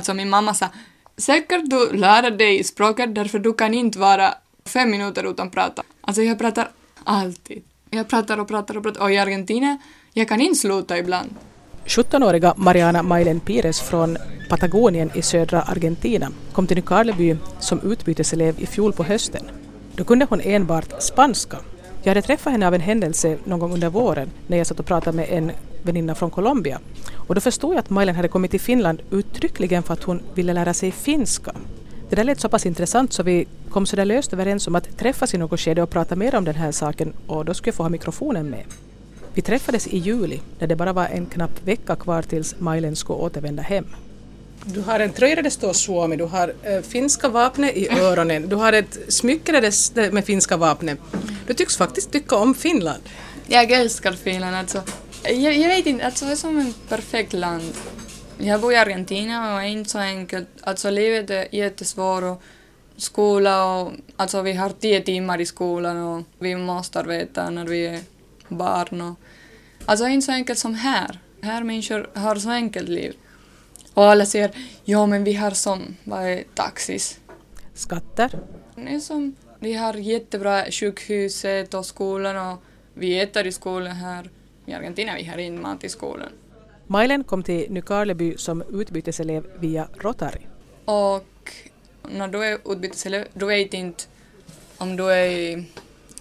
Alltså min mamma sa, säkert du lär dig språket därför du kan inte vara fem minuter utan prata. Alltså jag pratar alltid. Jag pratar och pratar och pratar och i Argentina, jag kan inte sluta ibland. 17-åriga Mariana Mailen Pires från Patagonien i södra Argentina kom till Nykarleby som utbyteselev i fjol på hösten. Då kunde hon enbart spanska. Jag hade träffat henne av en händelse någon gång under våren när jag satt och pratade med en väninna från Colombia. Och då förstod jag att Mailen hade kommit till Finland uttryckligen för att hon ville lära sig finska. Det där lät så pass intressant så vi kom så där löst överens om att träffas i något skede och prata mer om den här saken och då skulle jag få ha mikrofonen med. Vi träffades i juli när det bara var en knapp vecka kvar tills Mailen skulle återvända hem. Du har en tröja där det står Suomi, du har äh, finska vapnet i öronen, du har ett smycke där det med finska vapnet. Du tycks faktiskt tycka om Finland. Jag älskar Finland alltså. Jag, jag vet inte, alltså det är som ett perfekt land. Jag bor i Argentina och det är inte så enkelt. Alltså livet är jättesvårt och skola och alltså vi har tio timmar i skolan och vi måste arbeta när vi är barn och alltså det är inte så enkelt som här. Här människor har så enkelt liv. Och alla säger ja men vi har som, vad är taxis? Skatter? Det är som, vi har jättebra sjukhuset och skolan och vi äter i skolan här. I Argentina vi har inte mat i skolan. Mailen kom till Nykarleby som utbyteselev via Rotary. Och när du är utbyteselev, du vet inte om du är i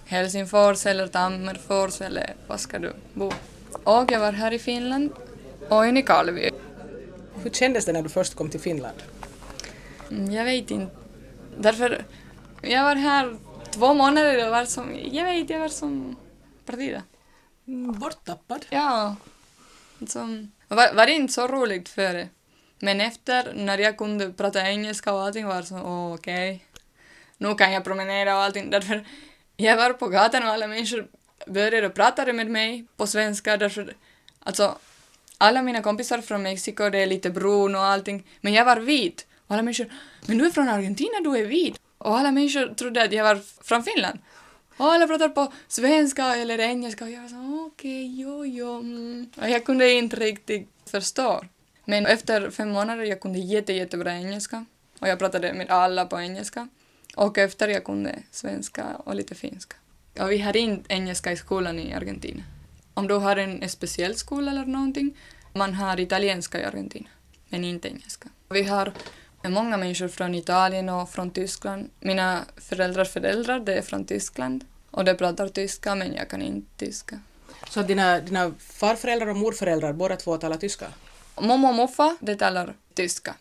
Helsingfors eller Tammerfors eller var ska du bo. Och jag var här i Finland och i Nykarleby. Hur kändes det när du först kom till Finland? Mm, Jag vet inte. Därför, jag var här två månader och var som, jag vet, jag var som perdida. Mm, borttappad. Ja. Som, var, var det inte så roligt före. Men efter, när jag kunde prata engelska och allting var så, oh, okej. Nu kan jag promenera och allting. Därför, jag var på gatan och alla människor började prata med mig på svenska. Därför, alltså, alla mina kompisar från Mexiko, det är lite brun och allting. Men jag var vit. Och alla människor, men du är från Argentina, du är vit. Och alla människor trodde att jag var från Finland. Och alla pratar på svenska eller engelska och jag sa okej, okay, jo, jo. Mm. Och jag kunde inte riktigt förstå. Men efter fem månader jag kunde jätte, jättebra engelska. Och jag pratade med alla på engelska. Och efter jag kunde svenska och lite finska. Och vi har inte engelska i skolan i Argentina. Om du har en speciell skola eller någonting, man har italienska i Argentina, men inte engelska. Vi har många människor från Italien och från Tyskland. Mina föräldrars föräldrar, det är från Tyskland. Och de pratar tyska, men jag kan inte tyska. Så dina, dina farföräldrar och morföräldrar, båda två talar tyska? Mommo och moffa, de talar tyska.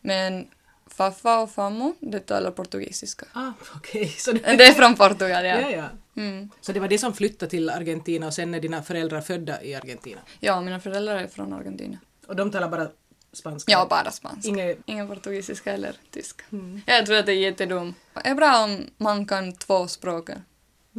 Men farfar och farmor, de talar portugisiska. Ah, okej. Så Det är från Portugal, ja. ja, ja. Mm. Så det var det som flyttade till Argentina och sen är dina föräldrar födda i Argentina? Ja, mina föräldrar är från Argentina. Och de talar bara spanska? Ja, bara spanska. Inget... Ingen portugisiska eller tyska. Jag tror att det är jättedumt. Det är bra om man kan två språk.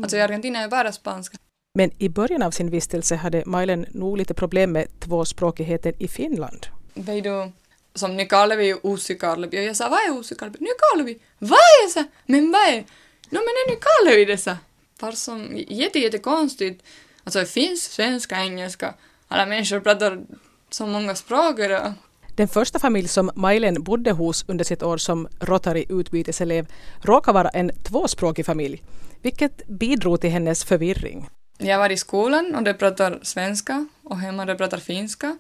Alltså i Argentina är bara spanska. Men i början av sin vistelse hade Mailen nog lite problem med tvåspråkigheten i Finland. Du, som Nykarleby och Uusikarleby. Och jag sa, vad är Uusikarleby? Nykarleby! Vad är det? Men vad är? No men är Nykarleby det så? Var som jätte, jättekonstigt. Alltså det finns svenska, engelska. Alla människor pratar så många språk. Och den första familj som Majlen bodde hos under sitt år som Rotary utbyteselev råkar vara en tvåspråkig familj, vilket bidrog till hennes förvirring. Jag var i skolan och de pratar svenska och hemma de pratar finska.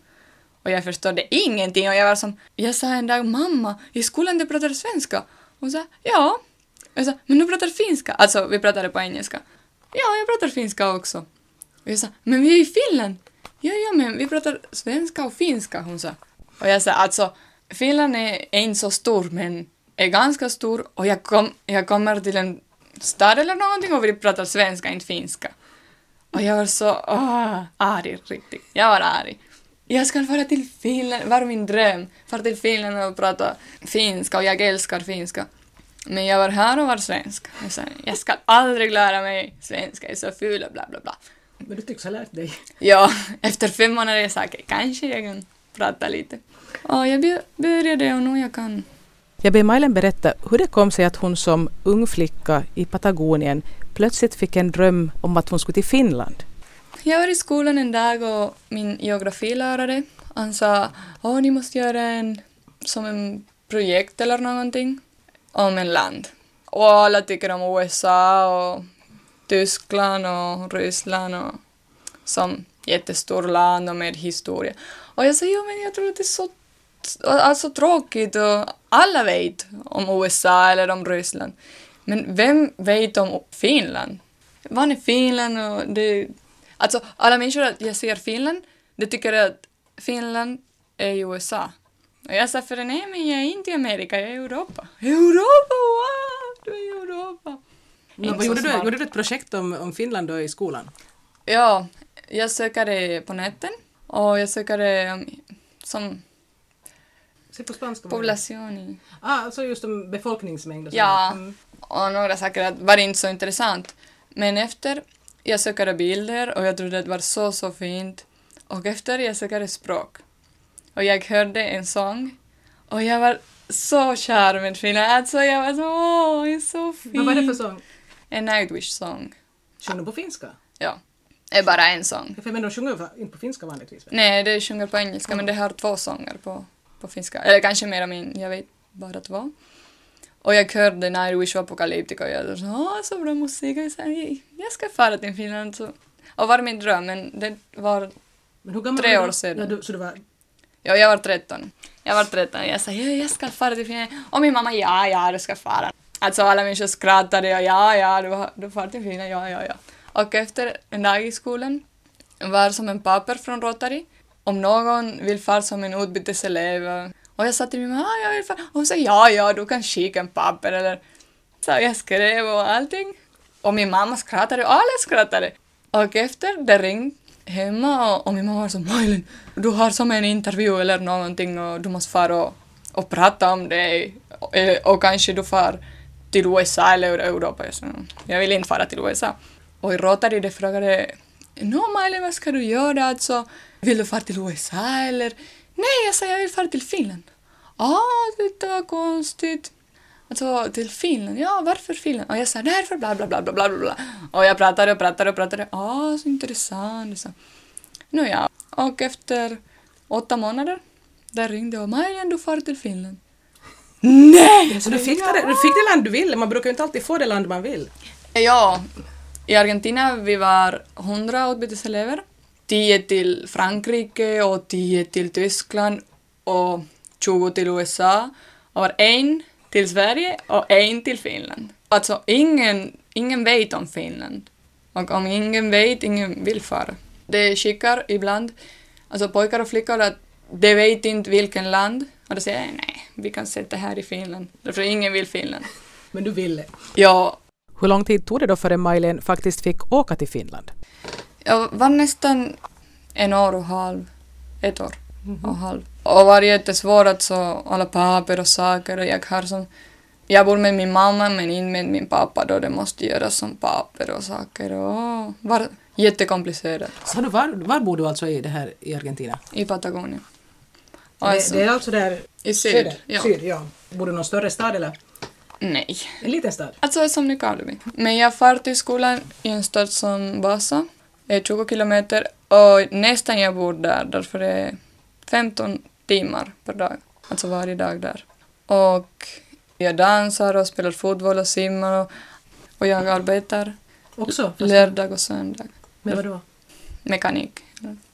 Och jag förstod ingenting och jag var som, jag sa en dag mamma, i skolan de pratar svenska. Hon sa ja. Jag sa, men du pratar finska. Alltså vi pratade på engelska. Ja, jag pratar finska också. Och jag sa, men vi är i Finland. Ja, ja, men vi pratar svenska och finska, hon sa. Och jag sa, alltså Finland är är inte så stor men är ganska stor och jag, kom, jag kommer till en stad eller någonting och vi pratar svenska, inte finska. Och jag var så åh, arg riktigt. Jag var arg. Jag ska fara till Finland, var min dröm. Fara till Finland och prata finska och jag älskar finska. Men jag var här och var svensk. Jag sa, jag ska aldrig lära mig svenska, jag är så ful och bla bla bla. Men du tycks ha lärt dig. Ja, efter fem månader jag sa, okej, kanske jag kan prata lite. Och jag bör- började och nu jag kan. Jag ber Mailen berätta hur det kom sig att hon som ung flicka i Patagonien plötsligt fick en dröm om att hon skulle till Finland. Jag var i skolan en dag och min geografilärare, han sa, åh, ni måste göra en som en projekt eller någonting om en land. Och alla tycker om USA och Tyskland och Ryssland och som jättestor land och med historia. Och jag säger, jo men jag tror att det är så alltså, tråkigt och alla vet om USA eller om Ryssland. Men vem vet om Finland? Vad är Finland och det... Alltså alla människor att jag ser Finland, de tycker att Finland är i USA. Och jag sa för nej men jag är inte i Amerika, jag är i Europa. Europa, wow! Du är i Europa. Men vad gjorde, du, gjorde du ett projekt om, om Finland då i skolan? Ja, jag söker det på nätet och jag söker det som Se på spanska. population. Ah, alltså just om befolkningsmängd och så. Ja, Mm. och några saker var inte så intressant. Men efter jag sökade bilder och jag trodde det var så, så fint. Och efter jag sökade språk. Och jag hörde en sång och jag var så kär med Finland. Alltså jag var så, åh, det är så fint. Vad var det för sång? En Nightwish-sång. Sjöng de på finska? Ja. Är bara en sång. Men de sjunger inte på finska vanligtvis? väl? Nej, det sjunger på engelska, men det har två sånger på, på finska. Eller kanske mer om min, jag vet bara två. Och jag hörde Nightwish och Apocalyptica och jag sa åh, så bra musik. Och jag sa, jag ska fara till Finland. Så. Och var min dröm, men det var, Men Tre år sedan. Du, så du var... ja, jag var 13. Jag var 13 och jag sa, ja, jag ska fara till Finland. Och min mamma, ja, ja, du ska fara. Alltså alla människor skrattade och ja, ja, du, du far till Finland, ja, ja, ja. Och efter en dag i skolan var som en papper från Rotary om någon vill fara som en utbyteselev. Och jag sa till min mamma, ah, jag vill fara. Och hon sa, ja, ja, du kan skicka en papper eller... Så jag skrev och allting. Och min mamma skrattade och alla skrattade. Och efter det ringde hemma och, och min mamma var så Majlen, du har som en intervju eller någonting och du måste fara och, och prata om det och, eh, och kanske du far till USA eller Europa. Jag sa, jag vill inte fara till USA. Och i Rotary de frågade Nå Majlen, vad ska du göra alltså? Vill du fara till USA eller? Nej, jag sa jag vill fara till Finland. Ah, det var konstigt. Alltså till Finland, ja varför Finland? Och jag sa därför bla bla bla bla bla bla. Och jag pratade och pratade och pratade. Ah, så intressant. Så. Nu ja, och efter åtta månader, där ringde och Marian du far till Finland. Nej! Så du fick, det, du fick det land du ville? Man brukar ju inte alltid få det land man vill. Ja, i Argentina vi var 100 utbyteselever. 10 till Frankrike och 10 till Tyskland och 20 till USA. Och var en till Sverige och en till Finland. Alltså ingen, ingen vet om Finland. Och om ingen vet, ingen vill fara. De skickar ibland, alltså pojkar och flickor, att de vet inte vilken land. Och de säger nej, vi kan sätta här i Finland. Därför ingen vill Finland. Men du ville. Ja, Hur lång tid tog det då före Maj-Len faktiskt fick åka till Finland? Jag var nästan en år och halv. Ett år och halv. Och var jättesvårt att så alla papper och saker och jag har som... Jag bor med min mamma men inte med min pappa då det måste göras som papper och saker och var jättekomplicerat Så du, var, var bor du alltså i, det här, i Argentina? i Patagonien. det, Alltså, det är alltså där... I syd, söder? ja. Syd, ja. Bor du i någon större stad eller? Nej. En liten stad? Alltså som Nykarleby. Men jag far till skolan i en stad som Vasa. Det är 20 kilometer och nästan jag bor där därför det är 15 timmar per dag. Alltså varje dag där. Och jag dansar och spelar fotboll och simmar och, och jag arbetar Också? Lördag och söndag. men vadå? Mekanik.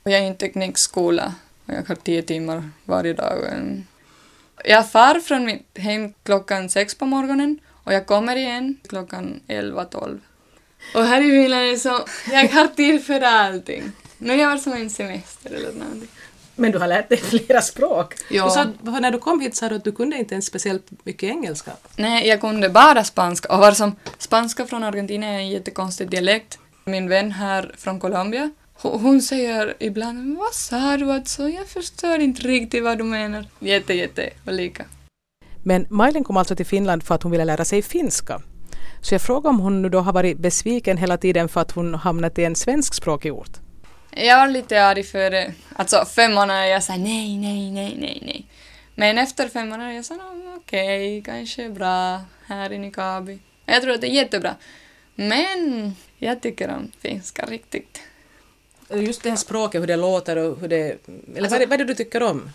Och jag är i en teknikskola och jag har 10 timmar varje dag. Jag far från mitt hem klockan sex på morgonen och jag kommer igen klockan 11-12. Och här i Finland är det så, jag har tid för allting. Nu är jag som en semester eller någonting. Men du har lärt dig flera språk. Ja. Du sa, när du kom hit sa du att du kunde inte ens speciellt mycket engelska. Nej, jag kunde bara spanska och var som spanska från Argentina är en jättekonstig dialekt. Min vän här från Colombia, hon säger ibland vad sa du alltså? Jag förstår inte riktigt vad du menar. Jätte, jätte olika. Men Maj-Len kom alltså till Finland för att hon ville lära sig finska. Så jag frågade om hon nu då har varit besviken hela tiden för att hon hamnat i en svenskspråkig ort. Jag var lite arg för det. Alltså fem månader jag sa nej, nej, nej, nej, nej. Men efter fem månader jag sa "Ja, okej, kanske bra här i Nykarleby. Jag tror att det är jättebra. Men jag tycker om finska riktigt. Just det här språket, hur det låter och hur det... Eller vad, är det, vad är det du tycker om?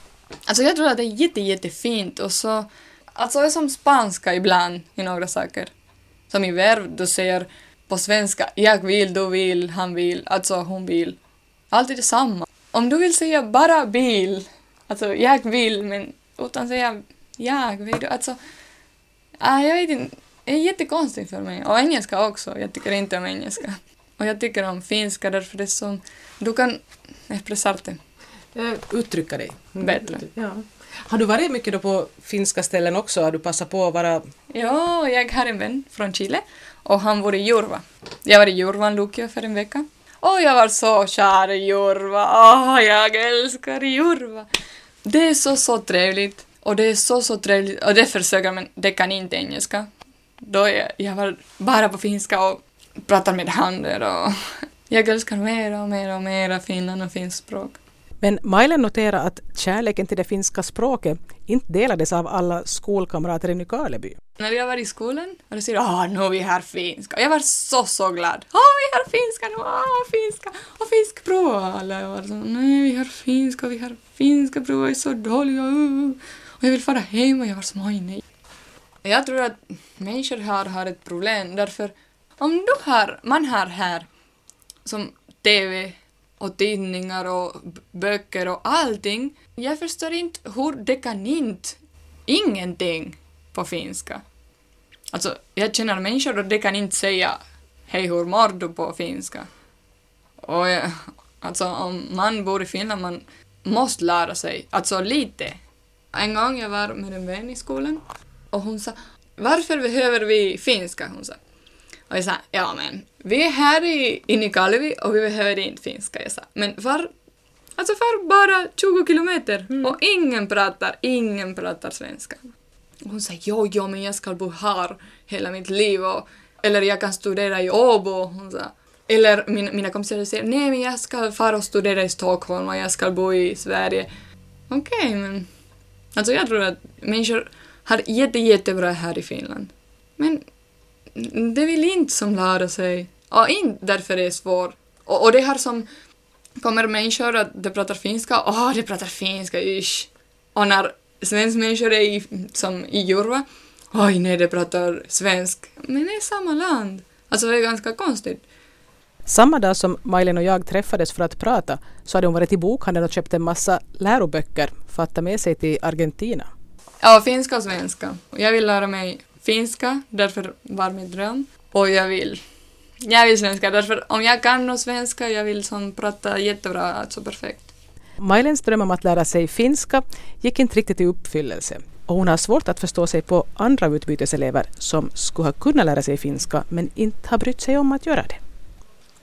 Alltså jag tror att det är jätte, jättefint och så... Alltså det är som spanska ibland i några saker. Som i verb, du säger på svenska jag vill, du vill, han vill, alltså hon vill. Alltid detsamma. Om du vill säga bara bil, alltså jag vill, men utan säga jag vill, alltså... Ah, jag vet inte, det är jättekonstigt för mig. Och engelska också, jag tycker inte om engelska. Och jag tycker om finska därför det är som... Du kan expressera det Eh, Uttrycka dig. bättre. Ja. Har du varit mycket då på finska ställen också? Har du passat på att vara... Ja, jag har en vän från Chile och han bor i Jurva. Jag var i Jurvan, Luleå, för en vecka. Och jag var så kär i Jurva. Åh, jag älskar Jurva. Det är så, så trevligt. Och det är så, så trevligt. Och det försöker men det kan inte engelska. Då jag, jag var bara på finska och pratar med händer och jag älskar mer och mer och mer Finland och finskt språk. Men Mailen noterar att kärleken till det finska språket inte delades av alla skolkamrater i Nykarleby. När jag var i skolan och de säger åh, nu vi har finska. Och jag var så, så glad. Åh, vi har finska nu, åh, finska. Och finsk prov. Alla var så, nej, vi har finska, vi har finska prov, jag är så dåliga. uh." Och jag vill fara hem och jag var så, oj, nej. Jag tror att människor här har ett problem därför om du har, man har här som TV och tidningar och böcker och allting. Jag förstår inte hur det kan inte ingenting på finska. Alltså, jag känner människor och de kan inte säga hej, hur mår du på finska? Och jag, alltså, om man bor i Finland, man måste lära sig, alltså lite. En gång jag var med en vän i skolan och hon sa varför behöver vi finska? Hon sa. Och jag sa, ja men, vi är här i, i Nykarleby och vi behöver inte finska. Jag sa, men var, alltså för bara 20 kilometer och ingen pratar, ingen pratar svenska. Och hon sa, jo, jo, men jag ska bo här hela mitt liv och, eller jag kan studera i Åbo. Hon sa, eller min, mina kompisar säger, nej men jag ska fara och studera i Stockholm och jag ska bo i Sverige. Okej, men alltså jag tror att människor har jätte, jättebra här i Finland. Men det vill inte som lära sig. Och inte därför det är svårt. Och, och det här som kommer människor att de pratar finska, åh, de pratar finska, ish. Och när svenska människor är i, som i Jurva, oj nej, de pratar svensk. Men det är samma land. Alltså det är ganska konstigt. Samma dag som Mailen och jag träffades för att prata så hade hon varit i bokhandeln och köpt en massa läroböcker för att ta med sig till Argentina. Ja, finska och svenska. Jag vill lära mig finska, därför var min dröm. Och jag vill, jag vill svenska, därför om jag kan nå svenska, jag vill som prata jättebra, alltså perfekt. Mailens dröm om att lära sig finska gick inte riktigt i uppfyllelse och hon har svårt att förstå sig på andra utbyteselever som skulle ha kunnat lära sig finska men inte har brytt sig om att göra det.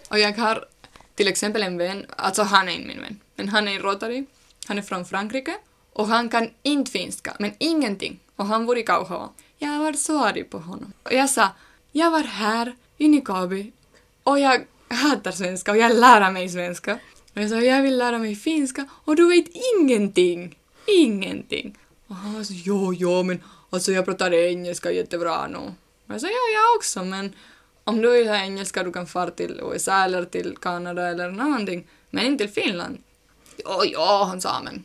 Och jag har till exempel en vän, alltså han är inte min vän, men han är i Rotary, han är från Frankrike och han kan inte finska, men ingenting. Och han bor i Kauhava. Jag var så arg på honom. Och jag sa, jag var här i Nykabi och jag hatar svenska och jag lär mig svenska. Och jag sa, jag vill lära mig finska och du vet ingenting. Ingenting. Och han var så, jo, jo, men alltså jag pratar engelska jättebra nu. Och jag sa, ja, jag också, men om du vill ha engelska du kan fara till USA eller till Kanada eller någonting, men inte till Finland. Jo jo han sa, men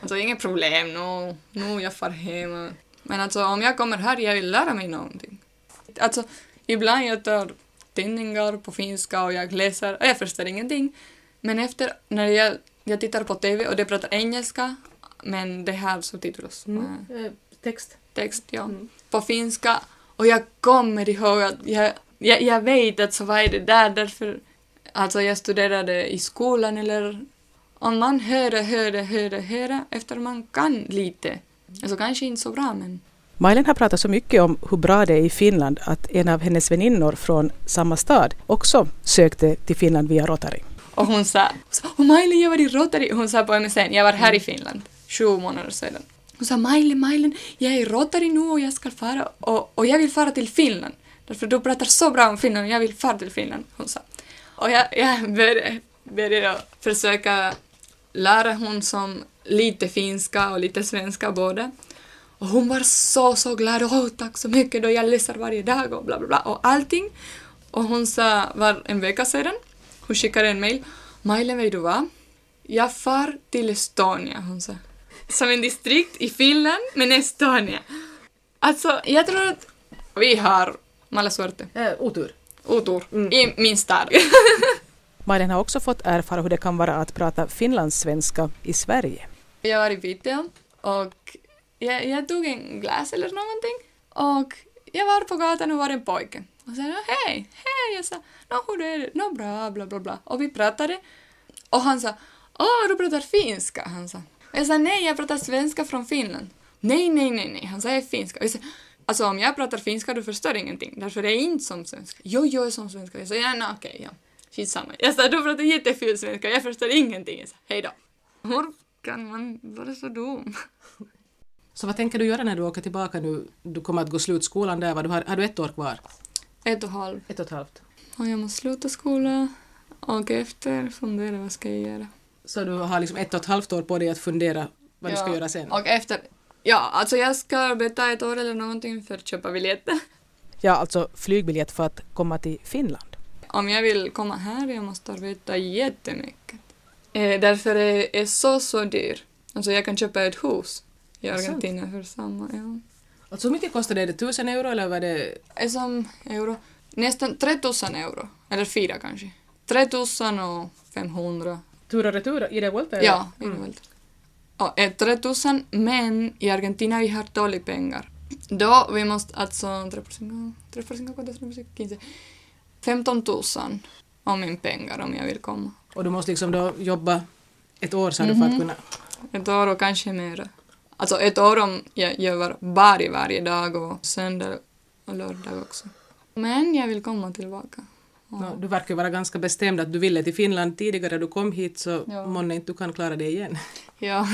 alltså inget problem, nu, nu jag far hem. Men alltså om jag kommer här, jag vill lära mig någonting. Alltså, ibland jag tar tidningar på finska och jag läser och jag förstår ingenting. Men efter, när jag, jag tittar på TV och de pratar engelska, men det här subtitlos. äh, text. text, ja. På finska. Och jag kommer ihåg att jag, jag, jag vet att så var det där därför alltså jag studerade i skolan eller om man hörde, hörde, hörde, hörde efter man kan lite. Alltså kanske inte så bra men Mailen har pratat så mycket om hur bra det är i Finland att en av hennes väninnor från samma stad också sökte till Finland via Rotary. och hon sa och Mailen jag var i Rotary hon sa på MSN jag var här i Finland sju månader sedan. Hon sa Mailen, Mailen jag är i Rotary nu och jag ska fara och, och jag vill fara till Finland. Därför du pratar så bra om Finland och jag vill fara till Finland. Hon sa. Och jag, jag började, började försöka lära hon som lite finska och lite svenska båda. Och hon var så, så glad. Åh, tack så mycket då jag läser varje dag och bla bla bla och allting. Och hon sa, var en vecka sedan, hon skickade en mail. Mailen, vet du vad? Jag far till Estonia, hon sa. som en distrikt i Finland, men Estonia. Alltså, jag tror att vi har mala suerte, Eh, otur. otur, i min stad. Malin har också fått erfara hur det kan vara att prata finlandssvenska i Sverige. Jag var i Piteå och jag, jag tog en glas eller någonting och jag var på gatan och var en pojke. Och sa hej, hej, jag sa nå hur är det, nå bra, bla bla bla. Och vi pratade och han sa åh du pratar finska, han sa. Och jag sa nej, jag pratar svenska från Finland. Nej, nej, nej, nej, han sa jag är finska. Och jag sa alltså om jag pratar finska du förstår ingenting, därför är jag inte som svenska. Jo, jag är som svenska. Jag sa ja, nej, okej, ja. Skitsamma. Jag sa du pratar jätteful svenska, jag förstår ingenting. Jag sa hej då. Hon kan man vara så dum? Så vad tänker du göra när du åker tillbaka nu? Du kommer att gå slut skolan där, vad du har, har du ett år kvar? Ett och halvt. Ett och ett halvt. Och jag måste sluta skolan och efter fundera vad ska jag göra. Så du har liksom ett och ett halvt år på dig att fundera vad du ska Ja, göra sen? Och efter, ja, alltså jag ska arbeta ett år eller någonting för att köpa biljetter. Ja, alltså flygbiljett för att komma till Finland. Om jag vill komma här, jag måste arbeta jättemycket. Eh, därför är det så, så dyr. Alltså jag kan köpa ett hus i? Argentina för samma, ja. Alltså hur mycket kostar det? Är det tusen euro eller vad det... är som euro. Nästan 3000 euro. Eller fyra kanske. 3000 och 500. Tur och retur i det volta? eller? Ja, mm. väl. Och är 3000, men i Argentina vi har dåligt pengar. Då vi måste alltså 3%, 3%, 4%, 15, 15 000 om min pengar om jag vill komma. Och du måste liksom då jobba ett år sa du för att kunna... Ett år och kanske mer. Alltså ett år om jag jobbar varje, varje dag och söndag och lördag också. Men jag vill komma tillbaka. Nå, du verkar vara ganska bestämd att du ville till Finland tidigare du kom hit så Ja. månne inte du kan klara det igen. Ja.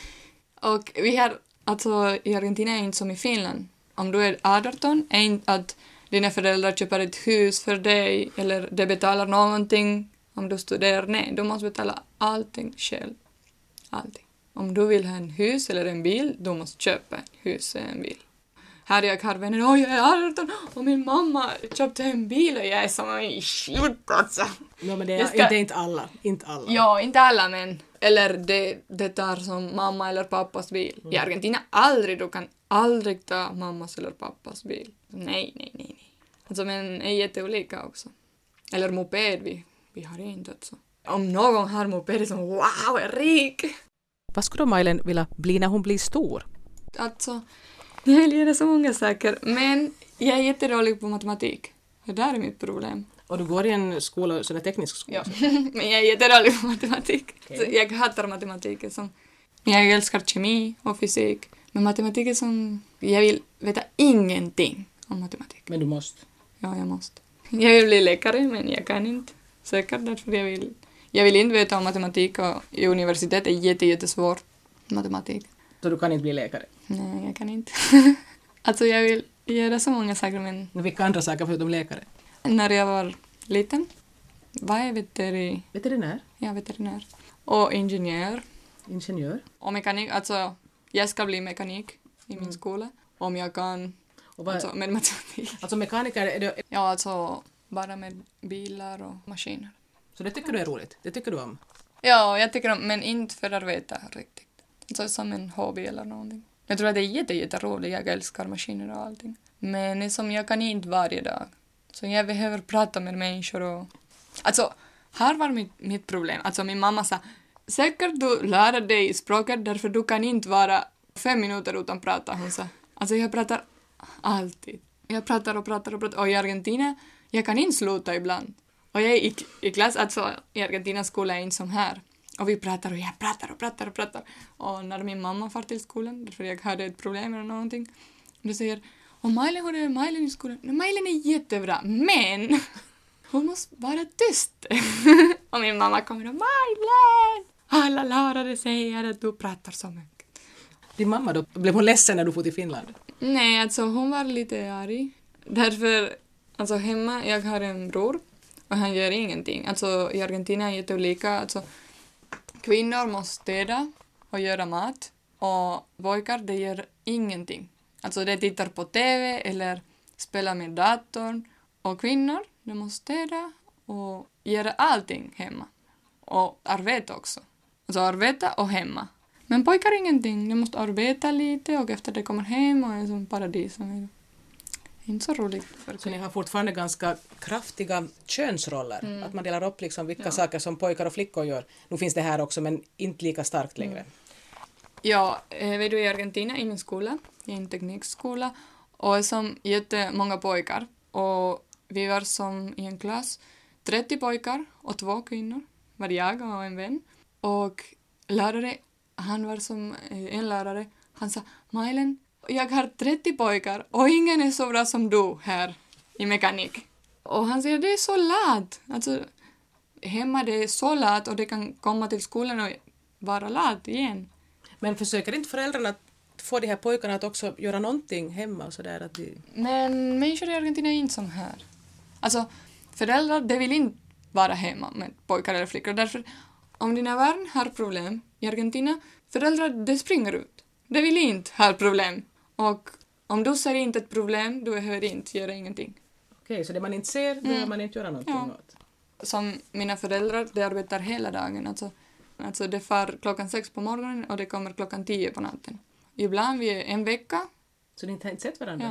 och vi har, alltså i Argentina är inte som i Finland. Om du är 18 är inte att dina föräldrar köper ett hus för dig eller de betalar någonting om du studerar. Nej, du måste betala allting själv. Allting. Om du vill ha en hus eller en bil, du måste köpa ett hus eller en bil. Här jag har vänner, oj jag är 18 och min mamma köpte en bil och jag är som "Oj, shit alltså. No, men det är ska- inte, inte alla. Inte alla. Ja, inte alla men. Eller det, det tar som mamma eller pappas bil. I Argentina aldrig, du kan aldrig ta mammas eller pappas bil. Nej, nej, nej, nej. Alltså men är jätteolika också. Eller moped, vi, vi har inte alltså. Om någon har moped som wow, är rik! Vad skulle då Mailen vilja bli när hon blir stor? Alltså, jag vill göra så många saker men jag är jättedålig på matematik. Det där är mitt problem. Och du går i en skola, sån där teknisk skola? Ja, men jag är jättedålig på matematik. Så jag hatar matematik. Som, jag älskar kemi och fysik. Men matematik är som... Jag vill veta ingenting om matematik. Men du måste. Ja, jag måste. Jag vill bli läkare, men jag kan inte. Säkert därför jag vill... Jag vill inte veta om matematik och i universitet är jätte, jättesvårt. Matematik. Så du kan inte bli läkare? Nej, jag kan inte. alltså jag vill göra så många saker, men vilka andra saker förutom läkare? när jag var liten var jag veteri... Veterinär? Ja, veterinär. Och ingenjör. Ingenjör? Och mekanik, alltså jag ska bli mekanik i min skola. Om jag kan, Och vad, alltså alltså, med matematik. mekaniker, är det, Ja, alltså bara med bilar och maskiner. så det tycker du är roligt? Det tycker du om? Ja, jag tycker om, men inte för att arbeta riktigt. Alltså som en hobby eller någonting. Jag tror att det är jätte, jätteroligt, jag älskar maskiner och allting. Men som jag kan inte varje dag. Så jag behöver prata med människor och... Alltså, här var mitt, mitt problem. Alltså min mamma sa, säkert du lär dig språket därför du kan inte vara fem minuter utan prata, hon sa. Alltså jag pratar alltid. Jag pratar och pratar och pratar. Och i Argentina, jag kan inte sluta ibland. Och jag är i, i klass, alltså i Argentinas skola är inte som här. Och vi pratar och jag pratar och pratar och pratar. Och när min mamma far till skolan, därför jag hade ett problem eller någonting, då säger och Mailen, hur är Mailen i skolan? "Nej, Mailen är jättebra, men hon måste vara tyst. och min mamma kommer och Mailen! Alla lärare säger att du pratar så mycket. Din mamma då, blev hon ledsen när du for till Finland? Nej, alltså hon var lite arg. Därför, alltså hemma, jag har en bror och han gör ingenting. Alltså i Argentina är det jätteolika. Alltså, kvinnor måste städa och göra mat och pojkar, de gör ingenting. Alltså de tittar på TV eller spelar med datorn. Och kvinnor, de måste städa och göra allting hemma. Och arbeta också. Alltså arbeta och hemma. Men pojkar ingenting. De måste arbeta lite och efter det kommer hem och är som paradis är Inte så roligt. För Så ni har fortfarande ganska kraftiga könsroller? Mm. Att man delar upp liksom vilka Ja. saker som pojkar och flickor gör. Nu finns det här också men inte lika starkt längre. Mm. Ja, eh, vet du i Argentina i min skola, i en teknikskola, och är som jättemånga pojkar. Och vi var som i en klass 30 pojkar och två kvinnor, var jag och en vän. Och lärare, han var som eh, en lärare, han sa Mailen, jag har 30 pojkar och ingen är så bra som du här i mekanik. Och han säger det är så lat. Alltså, hemma det är så lat och det kan komma till skolan och vara lat igen. Men försöker inte föräldrarna att få de här pojkarna att också göra någonting hemma och sådär? Att de... Men människor i Argentina är inte som här. Alltså, föräldrar de vill inte vara hemma med pojkar eller flickor. Därför, om dina barn har problem i Argentina, föräldrar de springer ut. De vill inte ha problem. Och om du ser inte ett problem, du behöver inte göra ingenting. Okej, så det man inte ser, behöver man inte göra någonting Mm. Ja. åt? Som mina föräldrar, de arbetar hela dagen. Alltså, alltså det far klockan sex på morgonen och det kommer klockan tio på natten. Ibland vi en vecka. Så ni inte har inte sett varandra?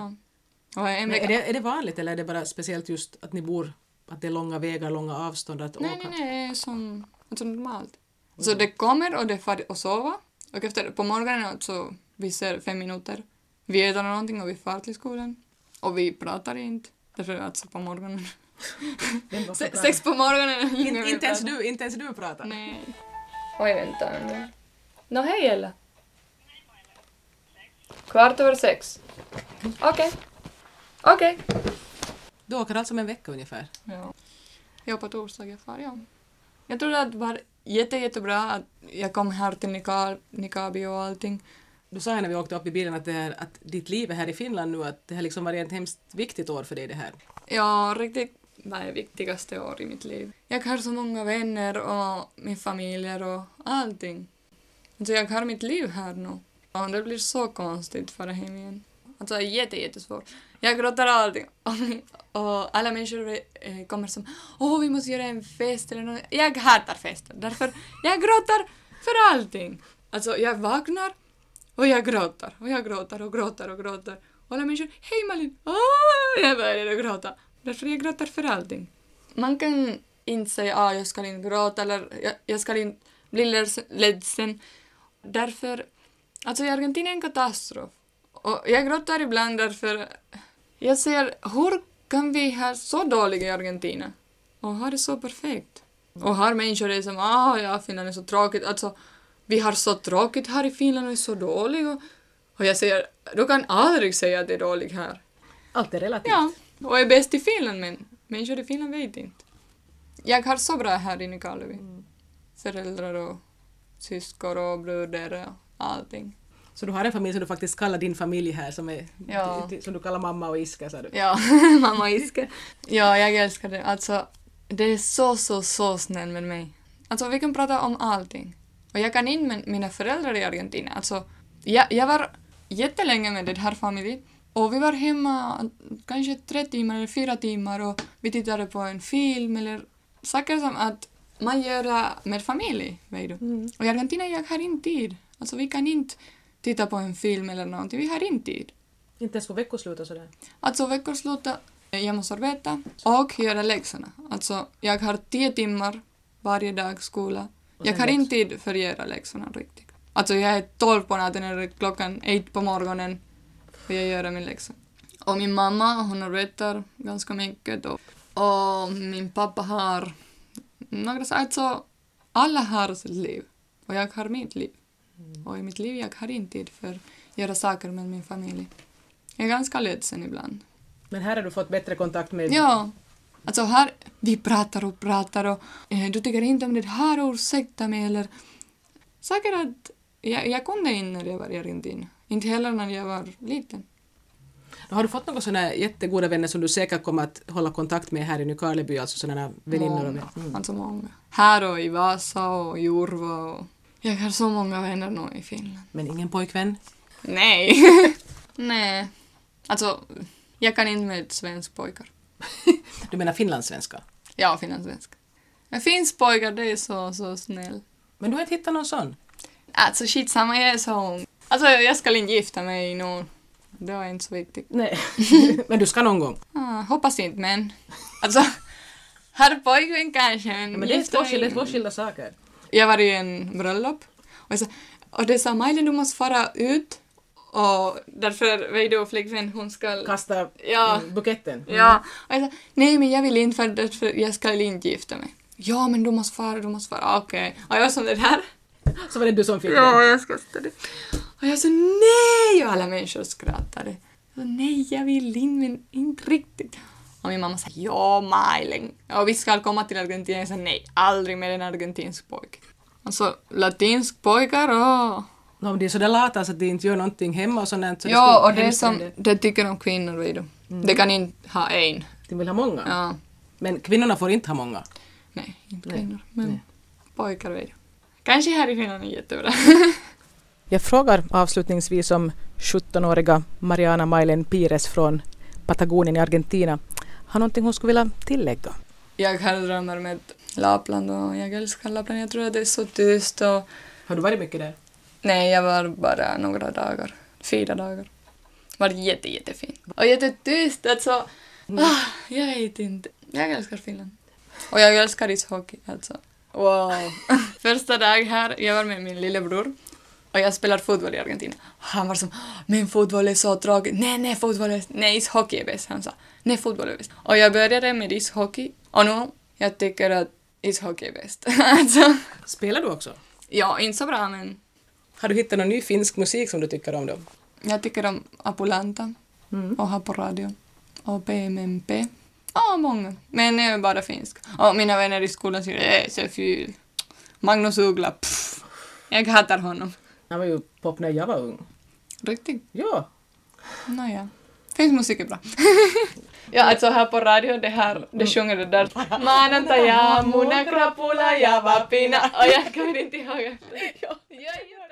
Ja. Och en Men vecka. är, det, är det vanligt eller är det bara speciellt just att ni bor, att det är långa vägar, långa avstånd att Nej, åka? nej, nej, det är som alltså normalt. Så det kommer och det far och sova. Och efter, på morgonen så vi ser fem minuter. Vi äter någonting och vi far till skolan. Och vi pratar inte. Därför alltså på morgonen. Se, sex på morgonen. In, inte, ens du, inte ens du pratar? Nej. Oj, vänta nu. Nå, hej Ella. Kvart över sex. Okej. Okej. Du åker alltså om en vecka ungefär? Ja. Ja, på torsdag jag far, ja. Jag trodde att det var jätte, jättebra att jag kom här till Nika- Nikabi och allting. Du sa ju när vi åkte upp i bilen att, det här, att ditt liv är här i Finland nu, att det har liksom varit ett hemskt viktigt år för dig det här. Ja, riktigt Det är viktigaste år i mitt liv. Jag har så många vänner och min familj och allting. Alltså jag har mitt liv här nu. Och det blir så konstigt att fara hem igen. Alltså jätte, jättesvårt. Jag gråter allting. Och alla människor eh, kommer som åh vi måste göra en fest eller något. Jag hatar fester. Därför jag gråter för allting. Alltså jag vaknar och jag gråter och jag gråter och gråter och gråter. Och alla människor hej Malin! Ah! Jag börjar gråta. Därför jag gråter för allting. Man kan inte säga ah, jag ska inte gråta eller jag, jag ska inte bli ledsen. Därför, alltså i Argentina är en katastrof. Och jag gråter ibland därför jag ser hur kan vi ha så dåligt i Argentina och ha det så perfekt. Och här människor det som ah ja, Finland är så tråkigt. Alltså, vi har så tråkigt här i Finland och är så dåligt. Och, och jag säger, du kan aldrig säga att det är dåligt här. Allt är relativt. Ja, och är bäst i Finland men människor i Finland vet inte. Jag har så bra här i Nykarleby. Föräldrar och syskon och bröder och allting. Så du har en familj som du faktiskt kallar din familj här, som, är, Ja. som du kallar mamma och Iska, sa du? Ja, mamma Iska. Ja, jag älskar det. Alltså, det är så, så, så snäll med mig. Alltså, vi kan prata om allting. Och jag kan in med mina föräldrar i Argentina. Alltså, jag, jag var jättelänge med den här familjen. Och vi var hemma kanske tre timmar eller fyra timmar och vi tittade på en film eller saker som att man gör med familj, vet du. Och i Argentina jag har inte tid. Alltså vi kan inte titta på en film eller någonting, vi har inte tid. Inte ens på veckoslut och sådär? Alltså veckoslutet, jag måste arbeta och göra läxorna. Alltså jag har tio timmar varje dag skola. Jag har inte tid för att göra läxorna riktigt. Alltså jag är tolv på natten eller klockan ett på morgonen och jag gör min läxa. Och min mamma, hon arbetar ganska mycket och, och min pappa har några saker, alltså alla har sitt liv och jag har mitt liv. Och i mitt liv jag har inte tid för att göra saker med min familj. Jag är ganska ledsen ibland. Men här har du fått bättre kontakt med... Ja. Alltså här, vi pratar och pratar och eh, du tycker inte om det här, ursäkta mig eller saker att jag, jag kunde inte när jag var i Argentina. Inte heller när jag var liten. Har du fått några sådana jättegoda vänner som du säkert kommer att hålla kontakt med här i Nykarleby, alltså sådana väninnor? Många. Mm. Alltså många. Här och i Vasa och i Jurva och... Jag har så många vänner nu i Finland. Men ingen pojkvän? Nej. Nej. Alltså, jag kan inte med svensk pojkar. Du menar finlandssvenska? Ja, finlandssvenska. Men finsk pojkar, det är så, så snäll. Men du har inte hittat någon sån? Alltså skitsamma, jag är så ung. Alltså jag ska inte gifta mig nu. Det var inte så viktigt. Nej. men du ska någon gång. Ah, hoppas inte men. Alltså, har pojkvän kanske men, Men det är två skilda, två skilda saker. Jag var i en bröllop och, sa, och det sa Majlen du måste fara ut och därför vet du flickvän hon ska... Kasta Ja. mm, buketten. Ja, och jag sa nej men jag vill inte för därför jag ska inte gifta mig. Ja men du måste fara, du måste fara, okej. Och jag var som det där. Så var det du som fick den. Ja, jag det. Och jag sa nej och alla människor skrattade. Jag sa, nej jag vill inte men inte riktigt. Och min mamma sa ja Majlen. Och vi ska komma till Argentina. Jag sa nej, aldrig med en argentinsk pojke. Alltså latinsk pojkar och... No, men de är så där lata så att de inte gör någonting hemma och sånt. Så Ja, och det är som, om det tycker om kvinnor vet du. Det kan inte ha en. De vill ha många. Ja, Men kvinnorna får inte ha många. nej, inte Nej, kvinnor. Men nej. pojkar vet du. Kanske här i Finland är jättebra. Jag frågar avslutningsvis om 17-åriga Mariana Mailen Pires från Patagonien i Argentina har någonting hon skulle vilja tillägga. jag har drömmar med Lapland och jag älskar Lapland. Jag tror att det är så tyst och... Har du varit mycket där? Nej, jag var bara några dagar. Fyra dagar. Det var jätte, jättefint. Och jättetyst, alltså. Ah, jag vet inte. Jag älskar Finland. Och jag älskar ishockey, alltså. Wow. Första dag här, jag var med min lillebror. Och jag spelar fotboll i Argentina. Han var som, men fotboll är så tråkigt. Nej, nej, fotboll är... Nej, ishockey är bäst, han sa. Nej, fotboll är bäst. Och jag började med ishockey. Och nu, jag tycker att ishockey är bäst. alltså, Spelar du också? ja, inte så bra, men Har du hittat någon ny finsk musik som du tycker om då? Jag tycker om Apulanta Mm. och har på radio. Och PMMP. Ja, många. Men jag är bara finsk. Och mina vänner i skolan säger det är så ful. Magnus Uggla, pff. Jag hatar honom. Han var ju pop när jag var ung. Riktigt? Ja. Nåja. Finsk musik är bra. ja, alltså här på radio, det här, det sjunger det där. Manantaja, muna krapula ja vapina. Och jag kommer inte ihåg ja, ja.